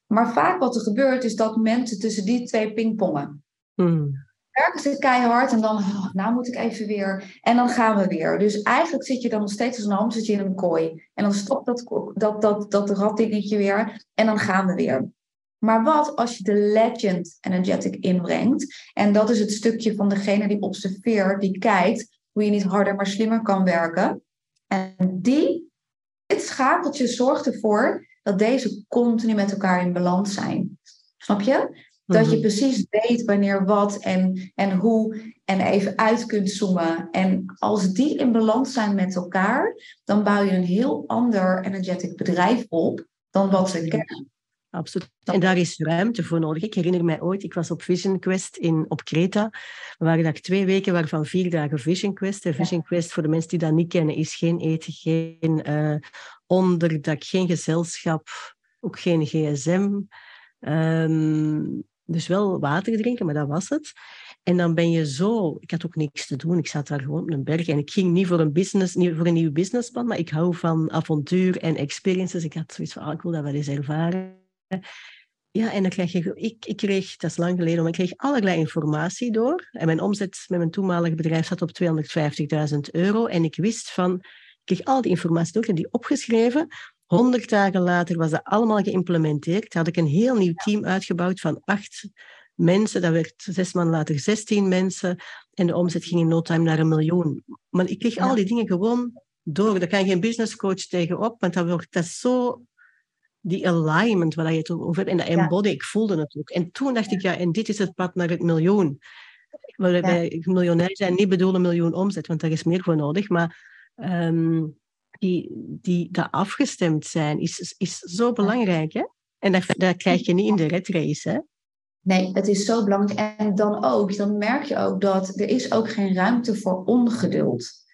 Maar vaak wat er gebeurt is dat mensen tussen die twee pingpongen. Hmm werken ze keihard en dan, oh, nou moet ik even weer. En dan gaan we weer. Dus eigenlijk zit je dan nog steeds als een hamstertje in een kooi. En dan stopt dat, dat, dat, dat weer en dan gaan we weer. Maar wat als je de legend energetic inbrengt? En dat is het stukje van degene die observeert, die kijkt hoe je niet harder maar slimmer kan werken. En die, dit schakeltje zorgt ervoor dat deze continu met elkaar in balans zijn. Snap je? Dat je mhm. precies weet wanneer wat en, en hoe en even uit kunt zoomen. En als die in balans zijn met elkaar, dan bouw je een heel ander energetic bedrijf op dan wat ze kennen. Absoluut. En daar is ruimte voor nodig. Ik herinner mij ooit, ik was op Vision Quest in, op Kreta. We waren daar twee weken, waarvan vier dagen Vision Quest. En Vision Quest, voor de mensen die dat niet kennen, is geen eten, geen uh, onderdak, geen gezelschap, ook geen gsm. Um, dus wel water drinken, maar dat was het. En dan ben je zo... Ik had ook niks te doen. Ik zat daar gewoon op een berg. En ik ging niet voor een, business, niet voor een nieuw businessplan, maar ik hou van avontuur en experiences. Ik had zoiets van, ah, ik wil dat wel eens ervaren. Ja, en dan krijg je, ik, ik kreeg, dat is lang geleden, maar ik kreeg allerlei informatie door. En mijn omzet met mijn toenmalige bedrijf zat op 250.000 euro. En ik wist van, ik kreeg al die informatie door, heb die opgeschreven. Honderd dagen later was dat allemaal geïmplementeerd. Had ik een heel nieuw team uitgebouwd van acht mensen. Dat werd zes maanden later 16 mensen. En de omzet ging in no time naar een miljoen. Maar ik kreeg al die dingen gewoon door. Daar kan geen business coach tegenop, want dat wordt dat zo die alignment waar je het over hebt. En dat embody, ik voelde het ook. En toen dacht ik, ja, en dit is het pad naar het miljoen. Waarbij ja. miljonair zijn niet bedoelen miljoen omzet, want daar is meer voor nodig. Maar um, die, die dat afgestemd zijn, is, is zo belangrijk. Hè? En dat, dat krijg je niet in de red race. Hè? Nee, het is zo belangrijk. En dan ook, dan merk je ook dat er is ook geen ruimte voor ongeduld.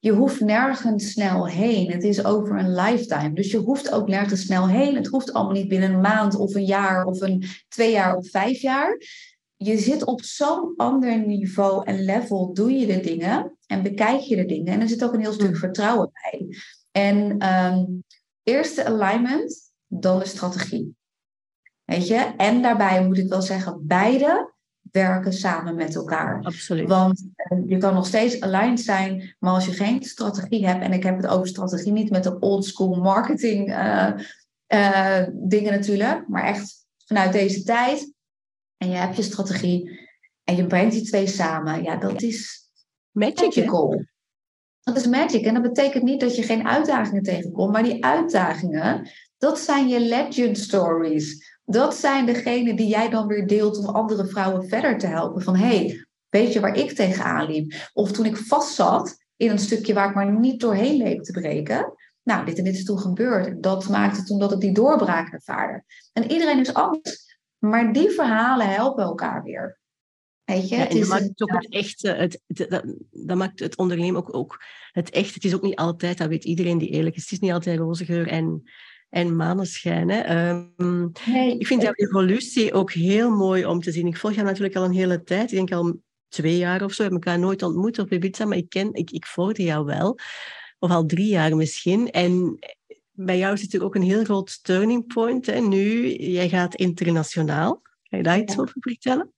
Je hoeft nergens snel heen. Het is over een lifetime. Dus je hoeft ook nergens snel heen. Het hoeft allemaal niet binnen een maand of een jaar of een twee jaar of vijf jaar. Je zit op zo'n ander niveau en level, doe je de dingen en bekijk je de dingen. En er zit ook een heel stuk hmm. vertrouwen bij. En um, eerste alignment, dan de strategie. Weet je? En daarbij moet ik wel zeggen, beide werken samen met elkaar. Absoluut. Want eh, je kan nog steeds aligned zijn, maar als je geen strategie hebt, en ik heb het over strategie niet met de old school marketing uh, uh, dingen natuurlijk, maar echt vanuit deze tijd. En je hebt je strategie en je brengt die twee samen. Ja, dat is magic, magical. Dat is magic. En dat betekent niet dat je geen uitdagingen tegenkomt, maar die uitdagingen, dat zijn je legend stories dat zijn degenen die jij dan weer deelt om andere vrouwen verder te helpen. Van hé, hey, weet je waar ik tegenaan liep? Of toen ik vast zat in een stukje waar ik maar niet doorheen leek te breken. Nou, dit en dit is toen gebeurd. Dat maakte toen dat ik die doorbraak ervaarde. En iedereen is anders. Maar die verhalen helpen elkaar weer. Weet je, ja, het is, dat maakt het ook het echte, het, dat, dat, maakt het ondernemen ook, ook het echt. Het is ook niet altijd, dat weet iedereen die eerlijk is, het is niet altijd roze geur en en maneschijn. Hè. Um, ik vind jouw evolutie ook heel mooi om te zien. Ik volg jou natuurlijk al een hele tijd. Ik denk al twee jaar of zo. We hebben elkaar nooit ontmoet op Ibiza, maar ik, ken, ik, ik volgde jou wel. Of al drie jaar misschien. En bij jou zit er ook een heel groot turning point. Hè. Nu, jij gaat internationaal. Kan je daar iets over vertellen?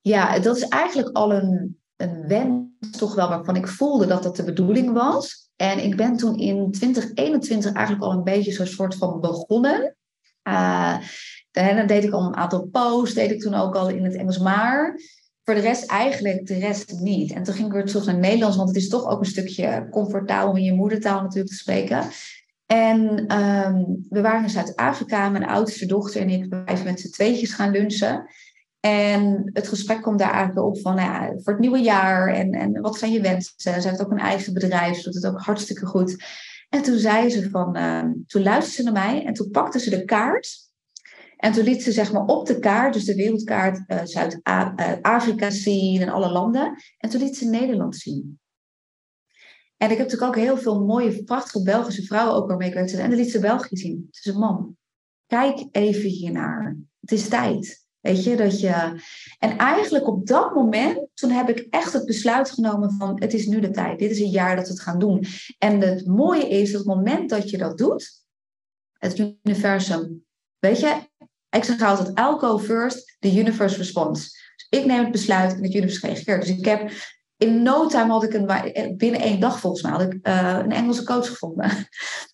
Ja, dat is eigenlijk al een, een wens toch wel waarvan ik voelde dat dat de bedoeling was. En ik ben toen in 2021 eigenlijk al een beetje zo'n soort van begonnen. Uh, dan deed ik al een aantal posts, deed ik toen ook al in het Engels, maar voor de rest eigenlijk de rest niet. En toen ging ik weer terug naar Nederlands, want het is toch ook een stukje comfortabel om in je moedertaal natuurlijk te spreken. En um, we waren in Zuid-Afrika, mijn oudste dochter en ik, wij met z'n tweetjes gaan lunchen. En het gesprek komt daar eigenlijk op van, nou ja, voor het nieuwe jaar en, en wat zijn je wensen? Ze heeft ook een eigen bedrijf, ze doet het ook hartstikke goed. En toen zei ze van, uh, toen luisterde ze naar mij en toen pakte ze de kaart. En toen liet ze zeg maar op de kaart, dus de wereldkaart, uh, Zuid-Afrika zien en alle landen. En toen liet ze Nederland zien. En ik heb natuurlijk ook heel veel mooie, prachtige Belgische vrouwen ook waarmee ik. En dan liet ze België zien. Ze zei, mam, kijk even hiernaar. Het is tijd. Weet je, dat je. En eigenlijk op dat moment, toen heb ik echt het besluit genomen van het is nu de tijd. Dit is een jaar dat we het gaan doen. En het mooie is, dat het moment dat je dat doet, het universum, weet je, ik zeg altijd, I'll first, the universe responds. Dus ik neem het besluit en het universe reageert. Dus ik heb in no time had ik een, binnen één dag volgens mij, had ik uh, een Engelse coach gevonden.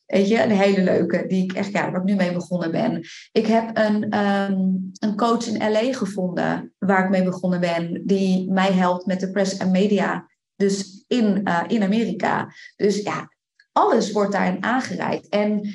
Weet je, een hele leuke, die ik echt, ja, waar ik nu mee begonnen ben. Ik heb een, um, een coach in LA gevonden, waar ik mee begonnen ben, die mij helpt met de press en media. Dus in, uh, in Amerika. Dus ja, alles wordt daarin aangereikt. En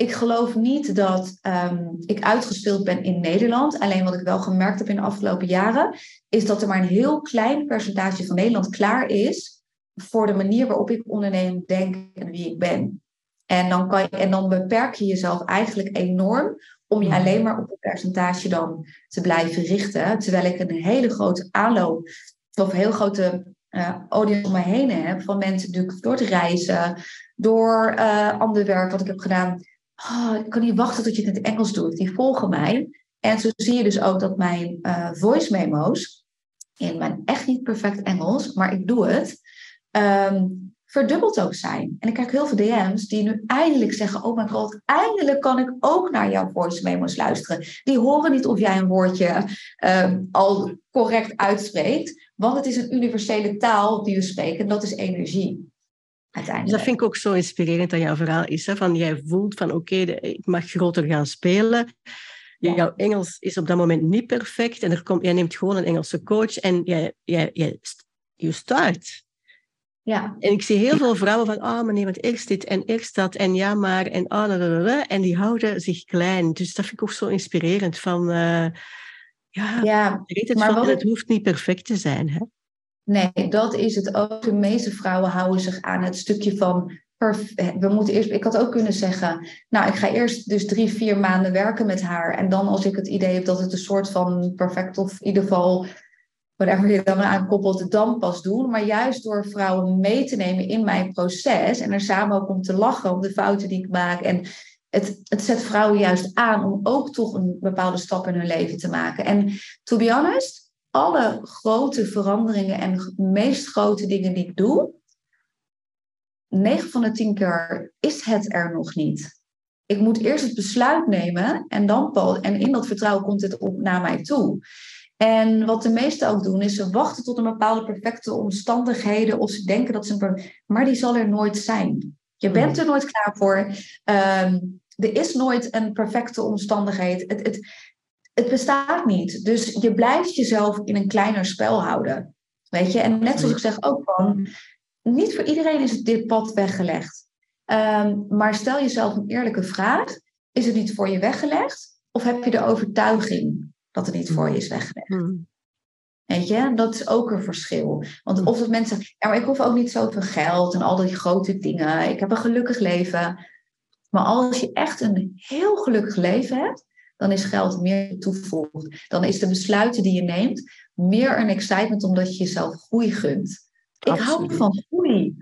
ik geloof niet dat um, ik uitgespeeld ben in Nederland. Alleen wat ik wel gemerkt heb in de afgelopen jaren, is dat er maar een heel klein percentage van Nederland klaar is voor de manier waarop ik onderneem, denk en wie ik ben. En dan, kan je, en dan beperk je jezelf eigenlijk enorm om je mm. alleen maar op een percentage dan te blijven richten. Terwijl ik een hele grote aanloop of een heel grote uh, audience om me heen heb van mensen natuurlijk door te reizen, door uh, ander werk wat ik heb gedaan. Oh, ik kan niet wachten tot je het in het Engels doet. Die volgen mij. En zo zie je dus ook dat mijn uh, voice memo's in mijn echt niet perfect Engels, maar ik doe het. Um, verdubbeld ook zijn. En ik krijg heel veel DM's die nu eindelijk zeggen: Oh mijn god, eindelijk kan ik ook naar jouw voice memo's luisteren. Die horen niet of jij een woordje ehm, al correct uitspreekt, want het is een universele taal die we spreken en dat is energie. Uiteindelijk. Dat vind ik ook zo inspirerend aan jouw verhaal is. Hè? Van jij voelt van oké, ik mag groter gaan spelen. Jouw Engels is op dat moment niet perfect en er komt, jij neemt gewoon een Engelse coach en jij, jij, jij, je start. Ja. En ik zie heel veel vrouwen van, ah oh, meneer, want eerst dit en eerst dat en ja maar en ah, en die houden zich klein. Dus dat vind ik ook zo inspirerend van, uh, ja, ja het, maar van, het hoeft niet perfect te zijn. Hè? Nee, dat is het ook. De meeste vrouwen houden zich aan het stukje van we moeten eerst, ik had ook kunnen zeggen, nou, ik ga eerst dus drie, vier maanden werken met haar. En dan als ik het idee heb dat het een soort van perfect of in ieder geval whatever je dan aan koppelt, dan pas doen. Maar juist door vrouwen mee te nemen in mijn proces en er samen ook om te lachen om de fouten die ik maak. En het, het zet vrouwen juist aan om ook toch een bepaalde stap in hun leven te maken. En to be honest, alle grote veranderingen en meest grote dingen die ik doe, 9 van de 10 keer is het er nog niet. Ik moet eerst het besluit nemen en dan en in dat vertrouwen komt het op naar mij toe. En wat de meesten ook doen, is ze wachten tot een bepaalde perfecte omstandigheden of ze denken dat ze een. Maar die zal er nooit zijn. Je hmm. bent er nooit klaar voor. Um, er is nooit een perfecte omstandigheid. Het, het, het bestaat niet. Dus je blijft jezelf in een kleiner spel houden. Weet je, en net zoals ik zeg ook van, niet voor iedereen is dit pad weggelegd. Um, maar stel jezelf een eerlijke vraag. Is het niet voor je weggelegd? Of heb je de overtuiging dat het niet voor je is weggelegd. Hmm. Weet je, dat is ook een verschil. Want of dat mensen ja, maar ik hoef ook niet zoveel geld en al die grote dingen. Ik heb een gelukkig leven. Maar als je echt een heel gelukkig leven hebt, dan is geld meer toevoegd. Dan is de besluiten die je neemt meer een excitement omdat je jezelf groei gunt. Ik hou van groei.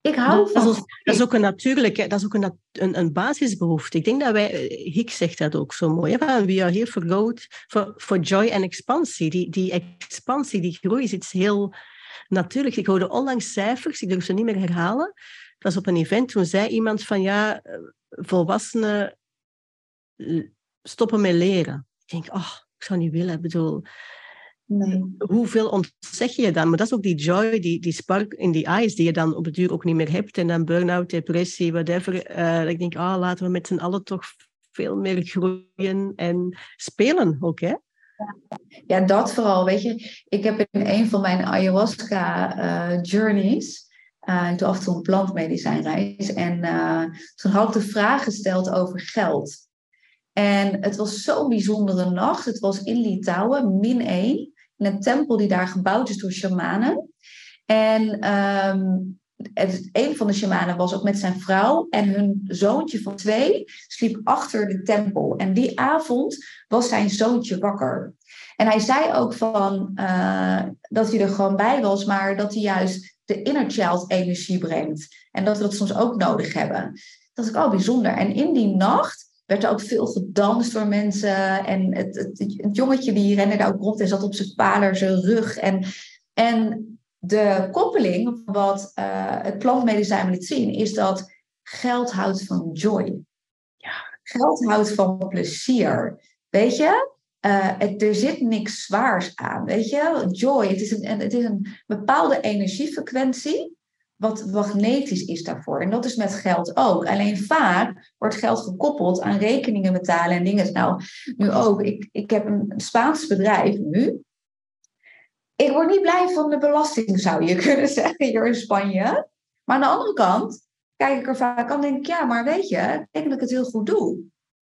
Ik hou van. Dat is, dat is ook een natuurlijke, dat is ook een, een, een, basisbehoefte. Ik denk dat wij, eh, Hick zegt dat ook zo mooi. Hè? We are here for growth, for, for joy en expansie. Die, die expansie, die groei is iets heel natuurlijk. Ik hoorde onlangs cijfers, ik durf ze niet meer herhalen. Dat was op een event, toen zei iemand van ja, eh, volwassenen eh, stoppen met leren. Ik denk, oh, ik zou niet willen. Ik bedoel, Nee. Hoeveel ontzeg je dan? Maar dat is ook die joy, die, die spark in die eyes, die je dan op het duur ook niet meer hebt. En dan burn-out, depressie, whatever. Uh, ik denk, ah, laten we met z'n allen toch veel meer groeien en spelen ook, hè? Ja, dat vooral. Weet je, ik heb in een van mijn ayahuasca-journeys... Uh, uh, toen af en toe een plantmedicijnreis. En uh, toen had ik de vraag gesteld over geld. En het was zo'n bijzondere nacht. Het was in Litouwen, min 1 in een tempel die daar gebouwd is door shamanen. En het, een van de shamanen was ook met zijn vrouw en hun zoontje van twee sliep achter de tempel. En die avond was zijn zoontje wakker. En hij zei ook van uh, dat hij er gewoon bij was, maar dat hij juist de inner child energie brengt. En dat we dat soms ook nodig hebben. Dat is ook al bijzonder. En in die nacht werd er ook veel gedanst door mensen. En het, het, het jongetje die rende daar ook rond en zat op zijn vader, zijn rug. En, en de koppeling, wat uh, het plantmedicijn liet zien, is dat geld houdt van joy. Ja. Geld houdt van plezier. Weet je? Uh, het, er zit niks zwaars aan. Weet je? Joy, het is een, het is een bepaalde energiefrequentie wat magnetisch is daarvoor. En dat is met geld ook. Alleen vaak wordt geld gekoppeld aan rekeningen betalen en dingen. Nou, nu ook. Ik, ik heb een Spaans bedrijf nu. Ik word niet blij van de belasting, zou je kunnen zeggen, hier in Spanje. Maar aan de andere kant kijk ik er vaak aan en denk ik, ja, maar weet je, ik denk dat ik het heel goed doe.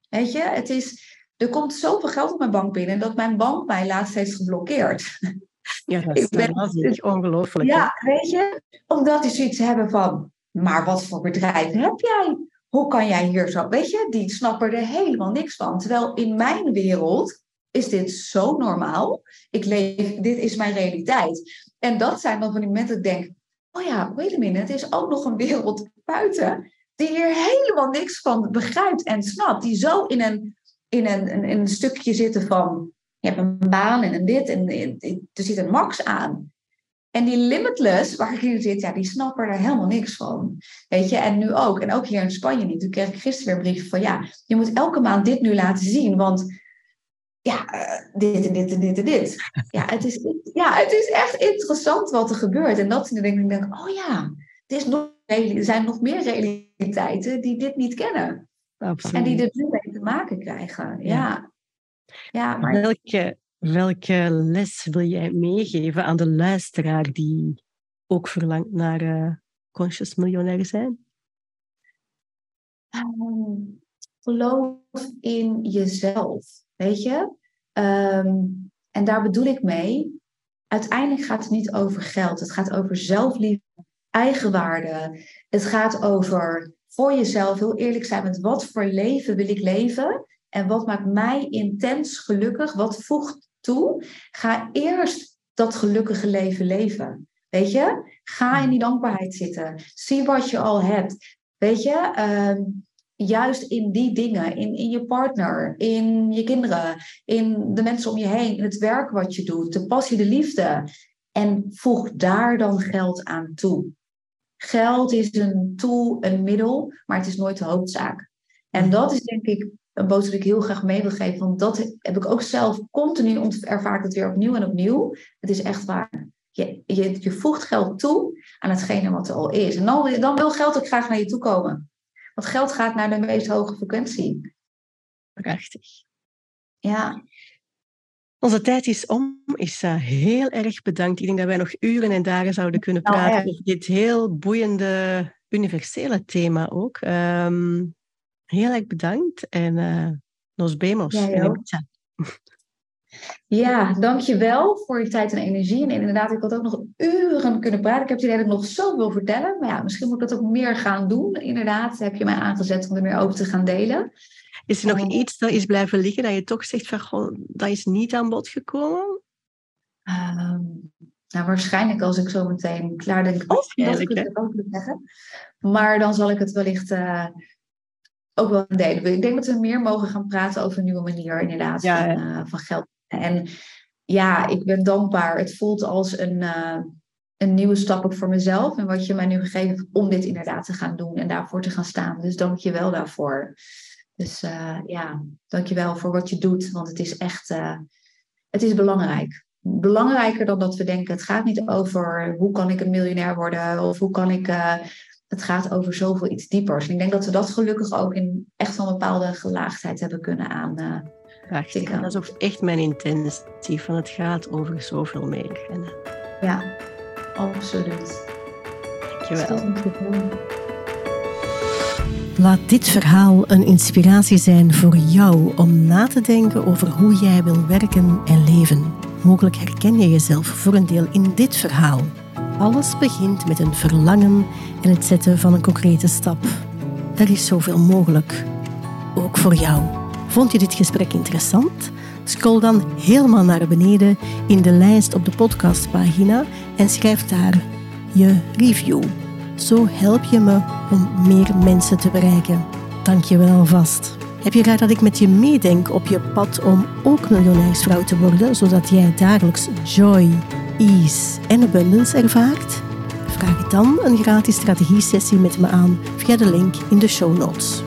Weet je, het is, er komt zoveel geld op mijn bank binnen dat mijn bank mij laatst heeft geblokkeerd. Ja, dat is ben, ongelooflijk. Ja, weet je, omdat die zoiets hebben van, maar wat voor bedrijf heb jij? Hoe kan jij hier zo, weet je, die snappen er helemaal niks van. Terwijl in mijn wereld is dit zo normaal. Ik leef, dit is mijn realiteit. En dat zijn dan van die momenten dat ik denk, oh ja, wait a minute, het is ook nog een wereld buiten die hier helemaal niks van begrijpt en snapt. Die zo in een, in een, een, een stukje zitten van, je hebt een baan en een dit en er zit een max aan. En die limitless, waar ik in zit, ja, die snappen er helemaal niks van. Weet je, en nu ook. En ook hier in Spanje niet. Toen kreeg ik gisteren weer een brief van, ja, je moet elke maand dit nu laten zien, want ja, uh, dit en dit en dit en dit. Ja het, is, ja, het is echt interessant wat er gebeurt. En dat denk ik, denk, oh ja, het is nog, er zijn nog meer realiteiten die dit niet kennen. Absoluut. En die er nu mee te maken krijgen. Ja. ja. Maar... welke, welke les wil jij meegeven aan de luisteraar die ook verlangt naar uh, conscious miljonair zijn? Um, geloof in jezelf. Weet je? Ehm, en daar bedoel ik mee. Uiteindelijk gaat het niet over geld. Het gaat over zelfliefde, eigenwaarde. Het gaat over voor jezelf heel eerlijk zijn met wat voor leven wil ik leven en wat maakt mij intens gelukkig, wat voegt toe. Ga eerst dat gelukkige leven leven. Weet je? Ga in die dankbaarheid zitten. Zie wat je al hebt. Weet je? Uh, juist in die dingen, in, in je partner, in je kinderen, in de mensen om je heen, in het werk wat je doet, de passie, de liefde. En voeg daar dan geld aan toe. Geld is een tool, een middel, maar het is nooit de hoofdzaak. En mm. dat is denk ik een boodschap die ik heel graag mee wil geven. Want dat heb ik ook zelf continu om te ervaren het weer opnieuw en opnieuw. Het is echt waar. Je, je, je voegt geld toe aan hetgene wat er al is. En dan, dan wil geld ook graag naar je toe komen. Want geld gaat naar de meest hoge frequentie. Prachtig. Ja. Onze tijd is om. Is uh, heel erg bedankt. Ik denk dat wij nog uren en dagen zouden kunnen nou, praten over dit heel boeiende, universele thema ook. Um, heel erg bedankt en uh, nos vemos. Ja, ja, dankjewel voor je tijd en energie. En inderdaad, ik had ook nog uren kunnen praten. Ik heb het idee dat ik nog zoveel vertellen. Maar ja, misschien moet ik dat ook meer gaan doen. Inderdaad, heb je mij aangezet om er meer over te gaan delen. Is er nog oh. iets dat is blijven liggen dat je toch zegt van, goh, dat is niet aan bod gekomen? Um, nou, waarschijnlijk als ik zo meteen klaar denk, oh, dat ik het ook zeggen. Maar dan zal ik het wellicht uh, ook wel delen. Ik denk dat we meer mogen gaan praten over een nieuwe manier inderdaad van, uh, van geld en ja, ik ben dankbaar. Het voelt als een, uh, een nieuwe stap ook voor mezelf. En wat je mij nu gegeven hebt om dit inderdaad te gaan doen en daarvoor te gaan staan. Dus dank je wel daarvoor. Dus uh, ja, dank je wel voor wat je doet. Want het is echt, het is belangrijk. Belangrijker dan dat we denken. Het gaat niet over hoe kan ik een miljonair worden of hoe kan ik het gaat over zoveel iets diepers. En ik denk dat we dat gelukkig ook in echt een bepaalde gelaagdheid hebben kunnen aan. En dat is ook echt mijn intentie, van het gaat over zoveel meer. En, ja, absoluut. Dankjewel. Laat dit verhaal een inspiratie zijn voor jou om na te denken over hoe jij wil werken en leven. Mogelijk herken je jezelf voor een deel in dit verhaal. Alles begint met een verlangen en het zetten van een concrete stap. Er is zoveel mogelijk, ook voor jou. Vond je dit gesprek interessant? Scroll dan helemaal naar beneden in de lijst op de podcastpagina en schrijf daar je review. Zo help je me om meer mensen te bereiken. Dank je wel alvast. Heb je graag dat ik met je meedenk op je pad om ook miljonairsvrouw te worden, zodat jij dagelijks joy, ease en abundance ervaart? Vraag dan een gratis strategie-sessie met me aan via de link in de show notes.